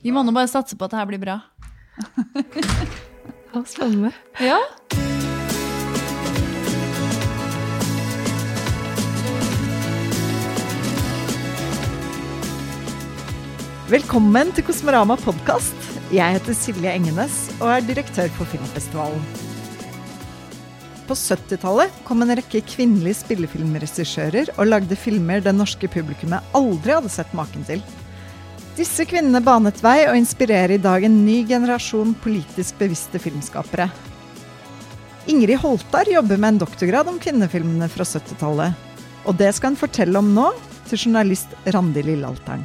Vi må nå bare satse på at det her blir bra. Ja, spennende. Ja. Velkommen til Kosmorama podkast. Jeg heter Silje Engenes og er direktør for Filmfestivalen. På 70-tallet kom en rekke kvinnelige spillefilmregissører og lagde filmer det norske publikummet aldri hadde sett maken til. Disse kvinnene banet vei og inspirerer i dag en ny generasjon politisk bevisste filmskapere. Ingrid Holtar jobber med en doktorgrad om kvinnefilmene fra 70-tallet. Og det skal hun fortelle om nå til journalist Randi Lillealteren.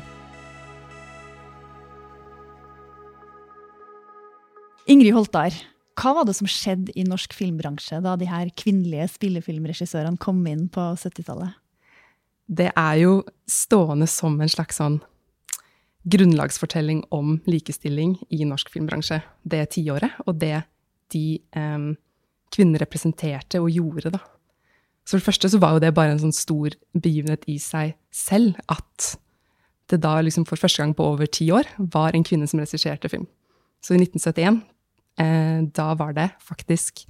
Ingrid Holtar, hva var det som skjedde i norsk filmbransje da de her kvinnelige spillefilmregissørene kom inn på 70-tallet? Det er jo stående som en slags sånn grunnlagsfortelling om likestilling i norsk filmbransje det tiåret, og det de eh, kvinner representerte og gjorde, da. Så for det første så var jo det bare en sånn stor begivenhet i seg selv, at det da liksom for første gang på over ti år var en kvinne som regisserte film. Så i 1971 Eh, da var det faktisk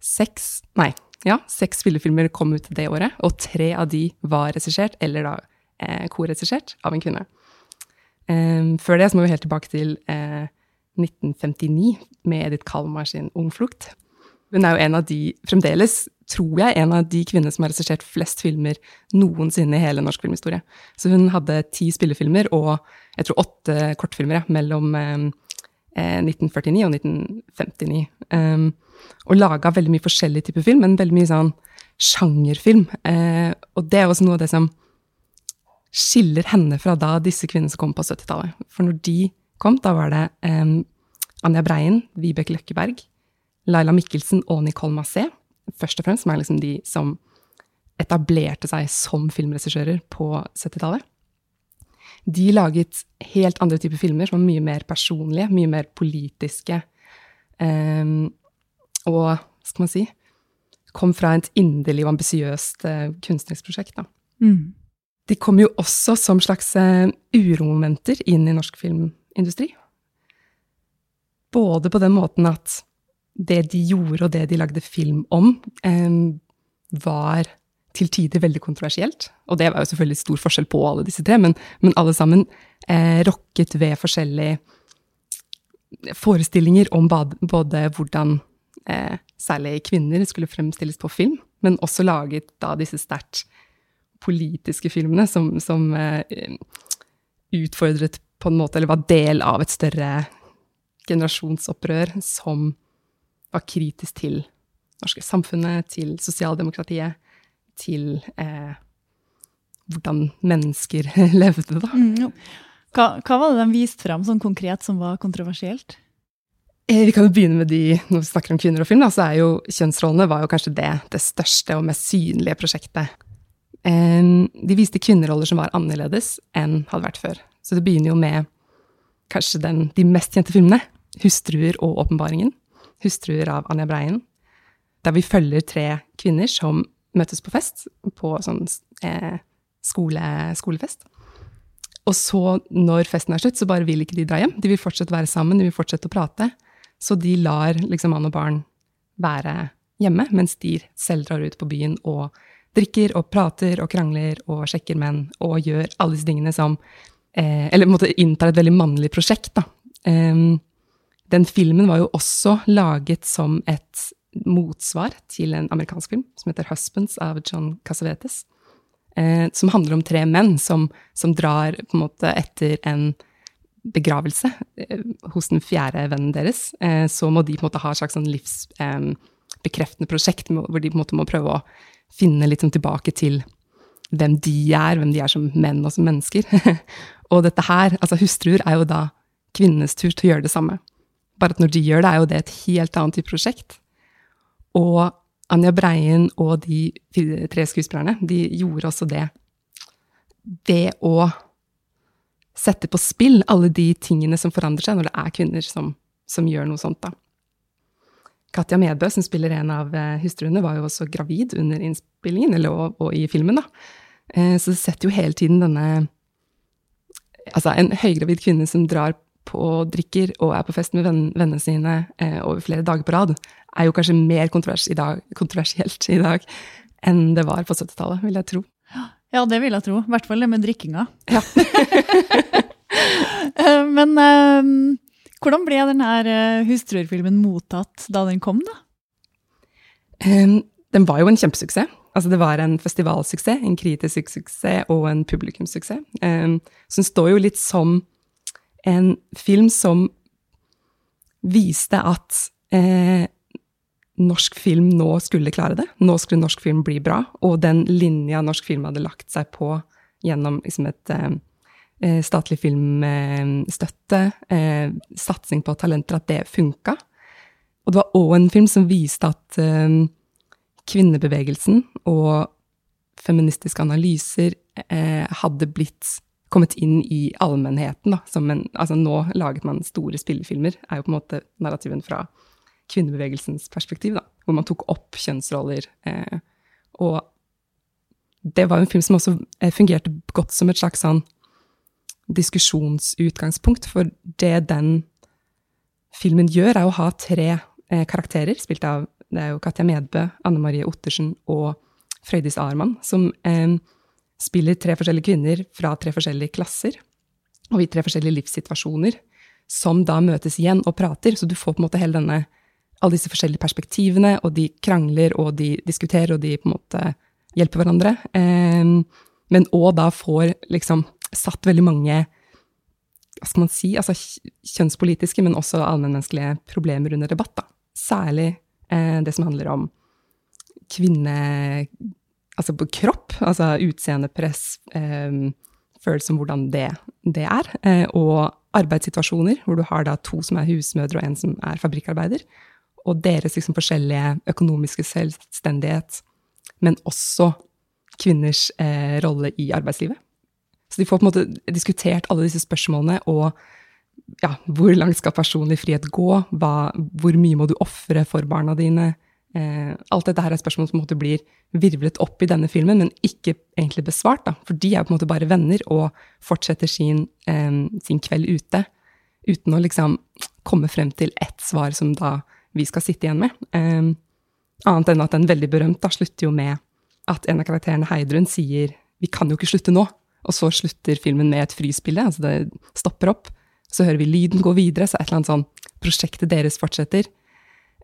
seks Nei, ja, seks spillefilmer kom ut det året, og tre av de var regissert, eller da eh, korregissert, av en kvinne. Eh, før det så må vi helt tilbake til eh, 1959 med Edith Kalmar sin Ungflukt. Hun er jo en av de, fremdeles, tror jeg, en av de kvinnene som har regissert flest filmer noensinne i hele norsk filmhistorie. Så hun hadde ti spillefilmer og jeg tror åtte kortfilmer ja, mellom eh, 1949 eh, og 1959. Um, og laga veldig mye forskjellig type film, men veldig mye sånn sjangerfilm. Eh, og det er også noe av det som skiller henne fra da disse kvinnene som kom på 70-tallet. For når de kom, da var det um, Anja Breien, Vibeke Løkkeberg, Laila Mikkelsen og Nicole Massé, først og fremst, som er liksom de som etablerte seg som filmregissører på 70-tallet. De laget helt andre typer filmer som var mye mer personlige, mye mer politiske. Um, og skal man si kom fra et inderlig og ambisiøst uh, kunstnerisk prosjekt. Da. Mm. De kom jo også som slags uh, uromomenter inn i norsk filmindustri. Både på den måten at det de gjorde, og det de lagde film om, um, var til tider veldig kontroversielt. Og det var jo selvfølgelig stor forskjell på alle disse tre, men, men alle sammen eh, rokket ved forskjellige forestillinger om både hvordan eh, særlig kvinner skulle fremstilles på film, men også laget da disse sterkt politiske filmene som, som eh, utfordret på en måte, eller var del av et større generasjonsopprør som var kritisk til norske samfunnet, til sosialdemokratiet til eh, hvordan mennesker levde, da. Mm, hva, hva, var det de viste fram sånn konkret som var kontroversielt? Eh, vi kan jo begynne med de, Når vi snakker om kvinner og film, da, så er jo kjønnsrollene var jo kanskje det, det største og mest synlige prosjektet. De viste kvinneroller som var annerledes enn hadde vært før. Så det begynner jo med kanskje den, de mest kjente filmene. 'Hustruer og åpenbaringen'. 'Hustruer' av Anja Breien. Der vi følger tre kvinner som møtes på fest, på sånn eh, skole, skolefest. Og så, når festen er slutt, så bare vil ikke de dra hjem. De vil fortsette å være sammen, de vil fortsette å prate. Så de lar liksom mann og barn være hjemme, mens de selv drar ut på byen og drikker og prater og krangler og sjekker menn og gjør alle disse tingene som eh, Eller på en måte inntar et veldig mannlig prosjekt, da. Um, den filmen var jo også laget som et motsvar til en amerikansk film som heter 'Husbands' av John Casavetes. Eh, som handler om tre menn som, som, drar på en måte etter en begravelse eh, hos den fjerde vennen deres. Eh, så må de på en måte ha et slags sånn livsbekreftende prosjekt hvor de på en måte må prøve å finne sånn tilbake til hvem de er, hvem de er som menn og som mennesker. og dette her, altså hustruer, er jo da kvinnenes tur til å gjøre det samme. Bare at når de gjør det, er jo det et helt annet type prosjekt. Og Anja Breien og de tre skuespillerne de gjorde også det ved å sette på spill alle de tingene som forandrer seg når det er kvinner som, som gjør noe sånt. da. Katja Medbø, som spiller en av eh, hustruene, var jo også gravid under innspillingen, eller og, og i filmen. da. Eh, så det setter jo hele tiden denne Altså, en høygravid kvinne som drar på drikker og er på fest med venn, vennene sine eh, over flere dager på rad, er jo kanskje mer kontrovers i dag, kontroversielt i dag enn det var på 70-tallet, vil jeg tro. Ja, det vil jeg tro. I hvert fall det med drikkinga. Ja. Men hvordan ble denne hustruerfilmen mottatt da den kom, da? Um, den var jo en kjempesuksess. Altså, det var en festivalsuksess, en kritisk suksess og en publikumssuksess. Um, så den står jo litt som en film som viste at eh, norsk film nå skulle klare det. Nå skulle norsk film bli bra. Og den linja norsk film hadde lagt seg på gjennom liksom et eh, eh statlig filmstøtte, eh, satsing på talenter, at det funka. Og det var òg en film som viste at eh, kvinnebevegelsen og feministiske analyser eh, hadde blitt kommet inn i allmennheten. Da, en, altså nå laget man store spillefilmer, er jo på en måte narrativen fra kvinnebevegelsens perspektiv, da, hvor man tok opp kjønnsroller. Eh, og det var en film som også eh, fungerte godt som et slags sånn diskusjonsutgangspunkt, for det den filmen gjør, er å ha tre eh, karakterer, spilt av det er jo Katja Medbø, Anne Marie Ottersen og Frøydis Arman, som eh, spiller tre forskjellige kvinner fra tre forskjellige klasser og i tre forskjellige livssituasjoner, som da møtes igjen og prater. Så du får på en måte hele denne, alle disse forskjellige perspektivene, og de krangler, og de diskuterer, og de på en måte hjelper hverandre. Eh, men òg da får liksom satt veldig mange hva skal man si, altså kjønnspolitiske, men også allmennmenneskelige problemer under debatt. da. Særlig eh, det som handler om kvinne altså kropp, altså utseendepress, eh, følelse om hvordan det, det er, eh, og arbeidssituasjoner, hvor du har da to som er husmødre og en som er fabrikkarbeider, og deres liksom forskjellige økonomiske selvstendighet, men også kvinners eh, rolle i arbeidslivet. Så de får på en måte diskutert alle disse spørsmålene, og ja, hvor langt skal personlig frihet gå, Hva, hvor mye må du ofre for barna dine, Eh, alt dette her er spørsmål som på en måte blir virvlet opp i denne filmen, men ikke egentlig besvart. Da, for de er på en måte bare venner og fortsetter sin, eh, sin kveld ute. Uten å liksom komme frem til ett svar som da vi skal sitte igjen med. Eh, annet enn at den veldig berømt slutter jo med at en av karakterene, Heidrun, sier 'vi kan jo ikke slutte nå'. Og så slutter filmen med et frysbilde, altså det stopper opp. Så hører vi lyden gå videre, så et eller annet sånn prosjektet deres fortsetter.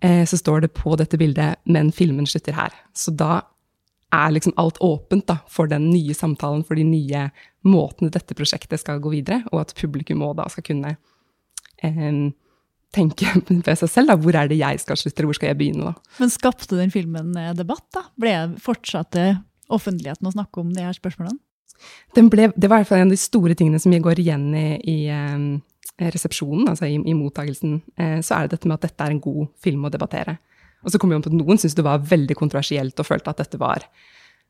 Eh, så står det på dette bildet 'men filmen slutter her'. Så da er liksom alt åpent da, for den nye samtalen, for de nye måtene dette prosjektet skal gå videre, og at publikum òg da skal kunne eh, tenke på seg selv da, hvor er det jeg skal slutte, hvor skal jeg begynne? da. Men skapte den filmen eh, debatt? da? Ble fortsatte offentligheten å snakke om de her spørsmålene? Ble, det var i hvert fall en av de store tingene som går igjen i, i um, resepsjonen, altså i, i mottagelsen, eh, så er det dette med at dette er en god film å debattere. Og så kom vi om på at noen syntes det var veldig kontroversielt og følte at dette var,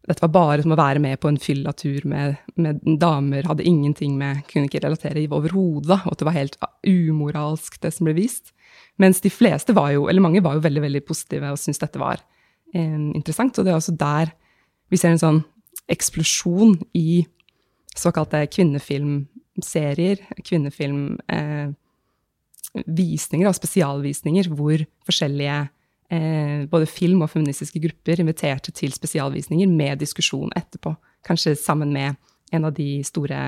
dette var bare som å være med på en fyllatur med, med damer, hadde ingenting med Kunne ikke relatere overhodet, og at det var helt umoralsk, det som ble vist. Mens de fleste var jo, eller mange var jo veldig, veldig positive og syntes dette var eh, interessant. Og det er også der vi ser en sånn eksplosjon i såkalte kvinnefilmserier, kvinnefilmvisninger eh, og spesialvisninger hvor forskjellige eh, både film- og feministiske grupper inviterte til spesialvisninger med diskusjon etterpå. Kanskje sammen med en av de store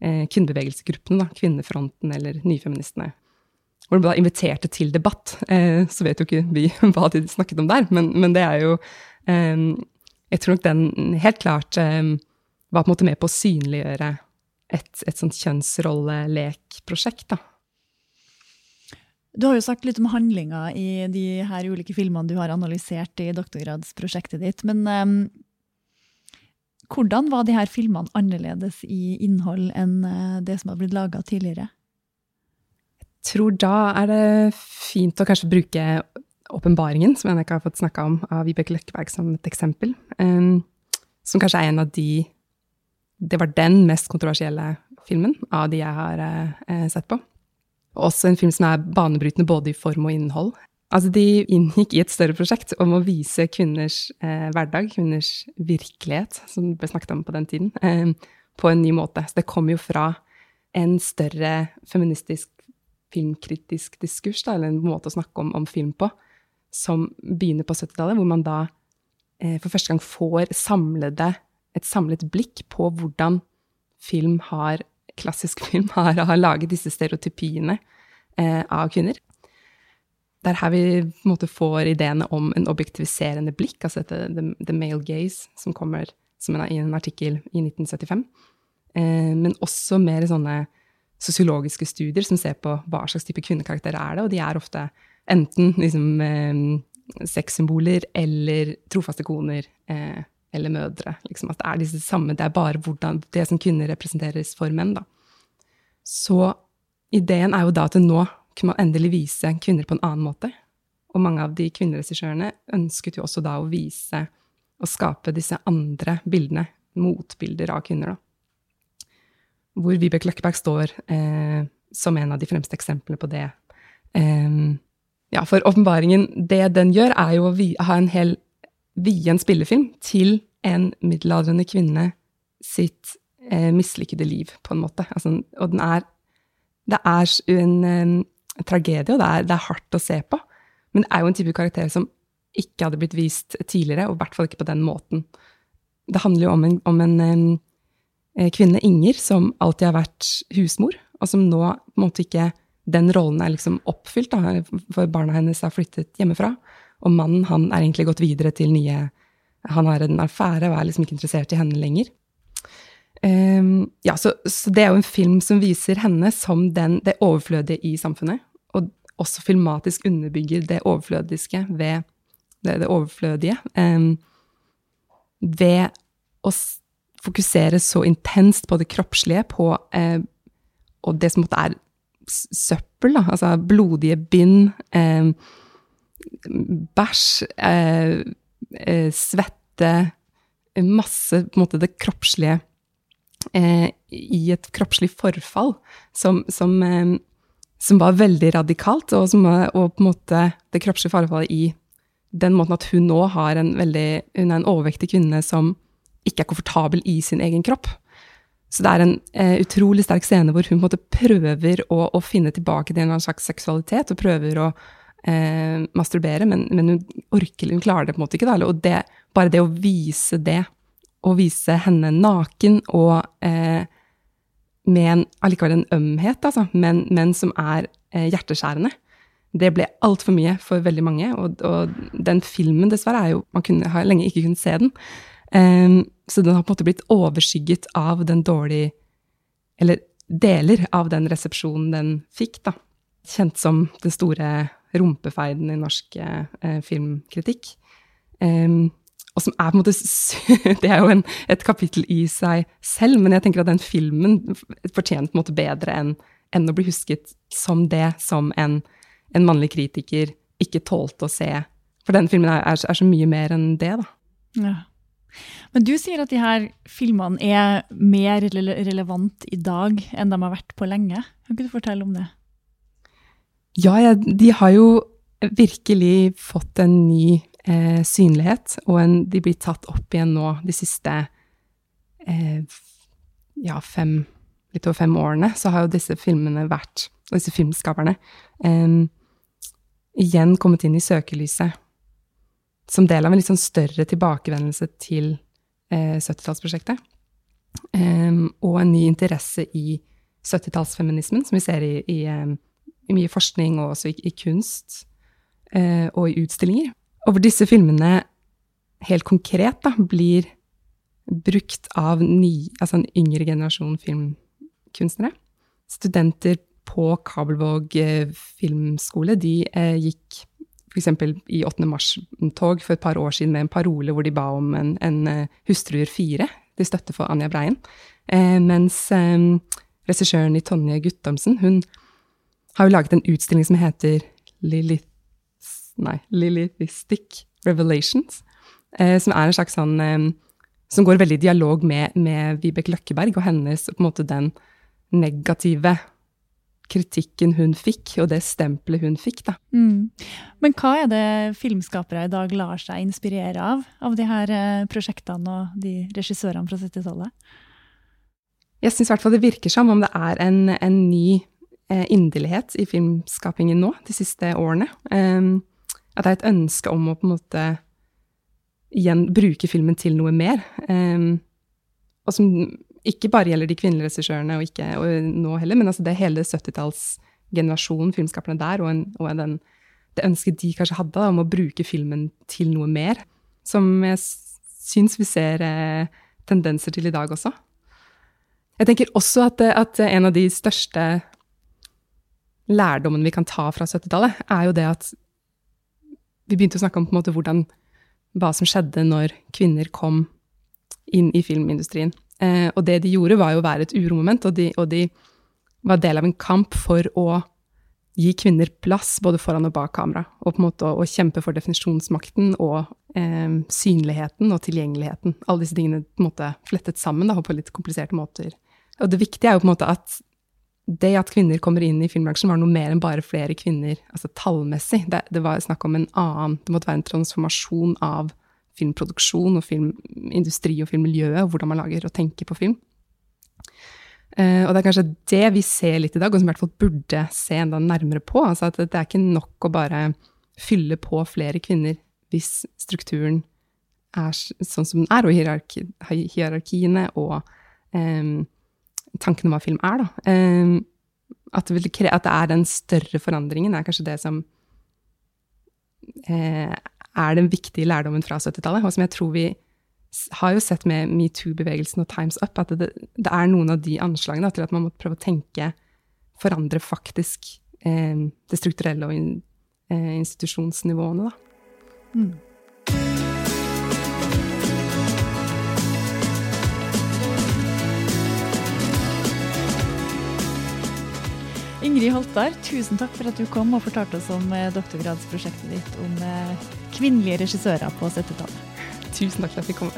eh, kvinnebevegelsesgruppene, Kvinnefronten eller Nyfeministene. Hvor de da inviterte til debatt. Eh, så vet jo ikke vi hva de snakket om der, men, men det er jo eh, Jeg tror nok den helt klart um, var på en måte med på å synliggjøre et, et sånt kjønnsrollelekprosjekt, da. Du har jo sagt litt om handlinga i de her ulike filmene du har analysert i doktorgradsprosjektet ditt. Men um, hvordan var de her filmene annerledes i innhold enn eh, det som har blitt laga tidligere? Jeg tror da er det fint å kanskje bruke åpenbaringen, som jeg ikke har fått snakka om, av Vibeke Løkkeberg som et eksempel. Um, som kanskje er en av de det var den mest kontroversielle filmen av de jeg har eh, sett på. Også en film som er banebrytende både i form og innhold. Altså, de inngikk i et større prosjekt om å vise kvinners eh, hverdag, kvinners virkelighet, som ble snakket om på den tiden, eh, på en ny måte. Så det kom jo fra en større feministisk filmkritisk diskurs, da, eller en måte å snakke om, om film på, som begynner på 70-tallet, hvor man da eh, for første gang får samlede, et samlet blikk på hvordan film har, klassisk film har, har laget disse stereotypiene eh, av kvinner. Det er her vi på en måte får ideene om en objektiviserende blikk, altså dette the, the male gaze, som kommer som en, i en artikkel i 1975. Eh, men også mer sånne sosiologiske studier som ser på hva slags type kvinnekarakterer er det, og de er ofte enten liksom, eh, sexsymboler eller trofaste koner eh, eller mødre. Liksom, at det er disse samme, det er bare hvordan, det som kvinner representeres for menn. Da. Så ideen er jo da at nå kunne man endelig vise kvinner på en annen måte. Og mange av de kvinneregissørene ønsket jo også da å vise og skape disse andre bildene, motbilder av kvinner. da. Hvor Vibeke Løkkeberg står eh, som en av de fremste eksemplene på det. Eh, ja, for åpenbaringen, det den gjør, er jo å vi, ha en hel vie en spillefilm til en middelaldrende kvinne sitt eh, mislykkede liv, på en måte. Altså, og den er Det er en, en tragedie, og det er, det er hardt å se på. Men det er jo en type karakter som ikke hadde blitt vist tidligere, og i hvert fall ikke på den måten. Det handler jo om en, om en, en eh, kvinne, Inger, som alltid har vært husmor, og som nå på en måte ikke Den rollen er liksom oppfylt, da, for barna hennes har flyttet hjemmefra. Og mannen han er egentlig gått videre til nye Han har en affære og er liksom ikke interessert i henne lenger. Um, ja, så, så, det er jo en film som viser henne som den, det overflødige i samfunnet. Og også filmatisk underbygger det overflødiske ved det, det overflødige, um, ved å fokusere så intenst på det kroppslige, på uh, og det som måtte er søppel, da, altså blodige bind, eh, bæsj, eh, uh, svette, masse på en måte det kroppslige i et kroppslig forfall som, som, som, var veldig radikalt, og, som, og på en måte det kroppslige forfallet i den måten at hun nå har en veldig Hun er en overvektig kvinne som ikke er komfortabel i sin egen kropp. Så det er en eh, utrolig sterk scene hvor hun måte prøver å, å finne tilbake til en slags seksualitet, og prøver å eh, masturbere, men, men, hun orker hun klarer det på en måte ikke. Da. Og det, bare det å vise det, å vise henne naken og eh, med en, allikevel en ømhet, altså, men, men som er eh, hjerteskjærende, det ble altfor mye for veldig mange. Og, og, den filmen, dessverre, er jo Man kunne, har lenge ikke kunnet se den. Um, så den har på en måte blitt overskygget av den dårlige Eller deler av den resepsjonen den fikk, da. Kjent som den store rumpefeiden i norsk eh, filmkritikk. Um, og som er på en måte Det er jo en, et kapittel i seg selv, men jeg tenker at den filmen fortjente på en måte bedre enn, enn å bli husket som det, som en en mannlig kritiker ikke tålte å se. For denne filmen er, er, er så mye mer enn det, da. Ja. Men du sier at de her filmene er mer relevant i dag enn de har vært på lenge. Kan ikke du fortelle om det? Ja, ja de har jo virkelig fått en ny eh, synlighet, og en, de blir tatt opp igjen nå de siste eh, ja, fem, litt over fem årene. Så har jo disse filmene vært, og disse filmskaperne, eh, igjen kommet inn i søkelyset som del av en litt sånn større tilbakevendelse til eh, 70-tallsprosjektet. Um, og en ny interesse i 70-tallsfeminismen, som vi ser i, i, um, i, mye forskning og også i, i kunst uh, og i utstillinger. Og hvor disse filmene helt konkret da, blir brukt av ny, altså en yngre generasjon filmkunstnere. Studenter på Kabelvåg eh, filmskole, de eh, gikk f.eks. i 8. mars-tog for et par år siden med en parole hvor de ba om en, en eh, Hustruer fire til støtte for Anja Breien. Eh, mens eh, regissøren i Tonje Guttormsen, hun har jo laget en utstilling som heter Lilith, nei, Lilithistic Revelations, eh, som er en slags sånn Som går veldig i dialog med, med Vibeke Løkkeberg og hennes på en måte den negative kritikken hun fikk, og det stempelet hun fikk. Da. Mm. Men hva er det filmskapere i dag lar seg inspirere av, av de her eh, prosjektene og de regissørene fra 70-tallet? Jeg syns i hvert fall det virker som om det er en, en ny eh, inderlighet i filmskapingen nå, de siste årene. Um, at det er et ønske om å på en måte igjen bruke filmen til noe mer. Um, og som ikke bare gjelder de kvinnelige regissørene, og ikke og nå heller, men altså det hele 70-tallsgenerasjonen, filmskaperne der, og, en, og den, det ønsket de kanskje hadde da, om å bruke filmen til noe mer, som jeg syns vi ser eh, tendenser til i dag også. Jeg tenker også at, at en av de største lærdommen vi kan ta fra 70-tallet, er jo det at vi begynte å snakke om på en måte hvordan, hva som skjedde når kvinner kom inn i filmindustrien. Eh, og det de gjorde, var jo å være et uromoment, og de, og de var del av en kamp for å gi kvinner plass både foran og bak kamera, og på en måte å, å kjempe for definisjonsmakten og eh, synligheten og tilgjengeligheten. Alle disse tingene på en måte flettet sammen da, på litt kompliserte måter. Og det viktige er jo på en måte at det at kvinner kommer inn i filmbransjen, var noe mer enn bare flere kvinner, altså tallmessig. Det, det, var snakk om en annen Det måtte være en transformasjon av filmproduksjon og filmindustri og filmmiljøet, og hvordan man lager og tenker på film. Uh, og det er kanskje det vi ser litt i dag, og som i hvert fall burde se enda nærmere på. Altså at det er ikke nok å bare fylle på flere kvinner hvis strukturen er sånn som den er, og hierarki, hierarkiene og um, tankene om hva film er, da. Um, at, det at, det er den større forandringen, er kanskje det som uh, er den viktige lærdommen fra 70-tallet, og som jeg tror vi har jo sett med metoo-bevegelsen og Times Up, at det, det, er noen av de anslagene til at man må prøve å tenke forandre faktisk eh, det strukturelle og in, eh, institusjonsnivåene, da. Mm. Ingrid Holtar, tusen takk for at du kom og fortalte oss om eh, doktorgradsprosjektet ditt om eh, kvinnelige regissører på 70-tallet. Tusen takk for at jeg fikk komme.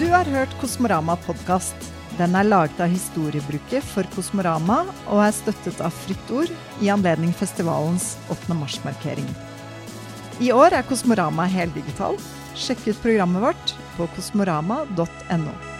du har hørt Kosmorama podkast. Den er laget av Historiebruket for Kosmorama og er støttet av Fritt Ord i anledning festivalens 8. mars-markering. I år er Kosmorama heldigital. Sjekk ut programmet vårt på kosmorama.no.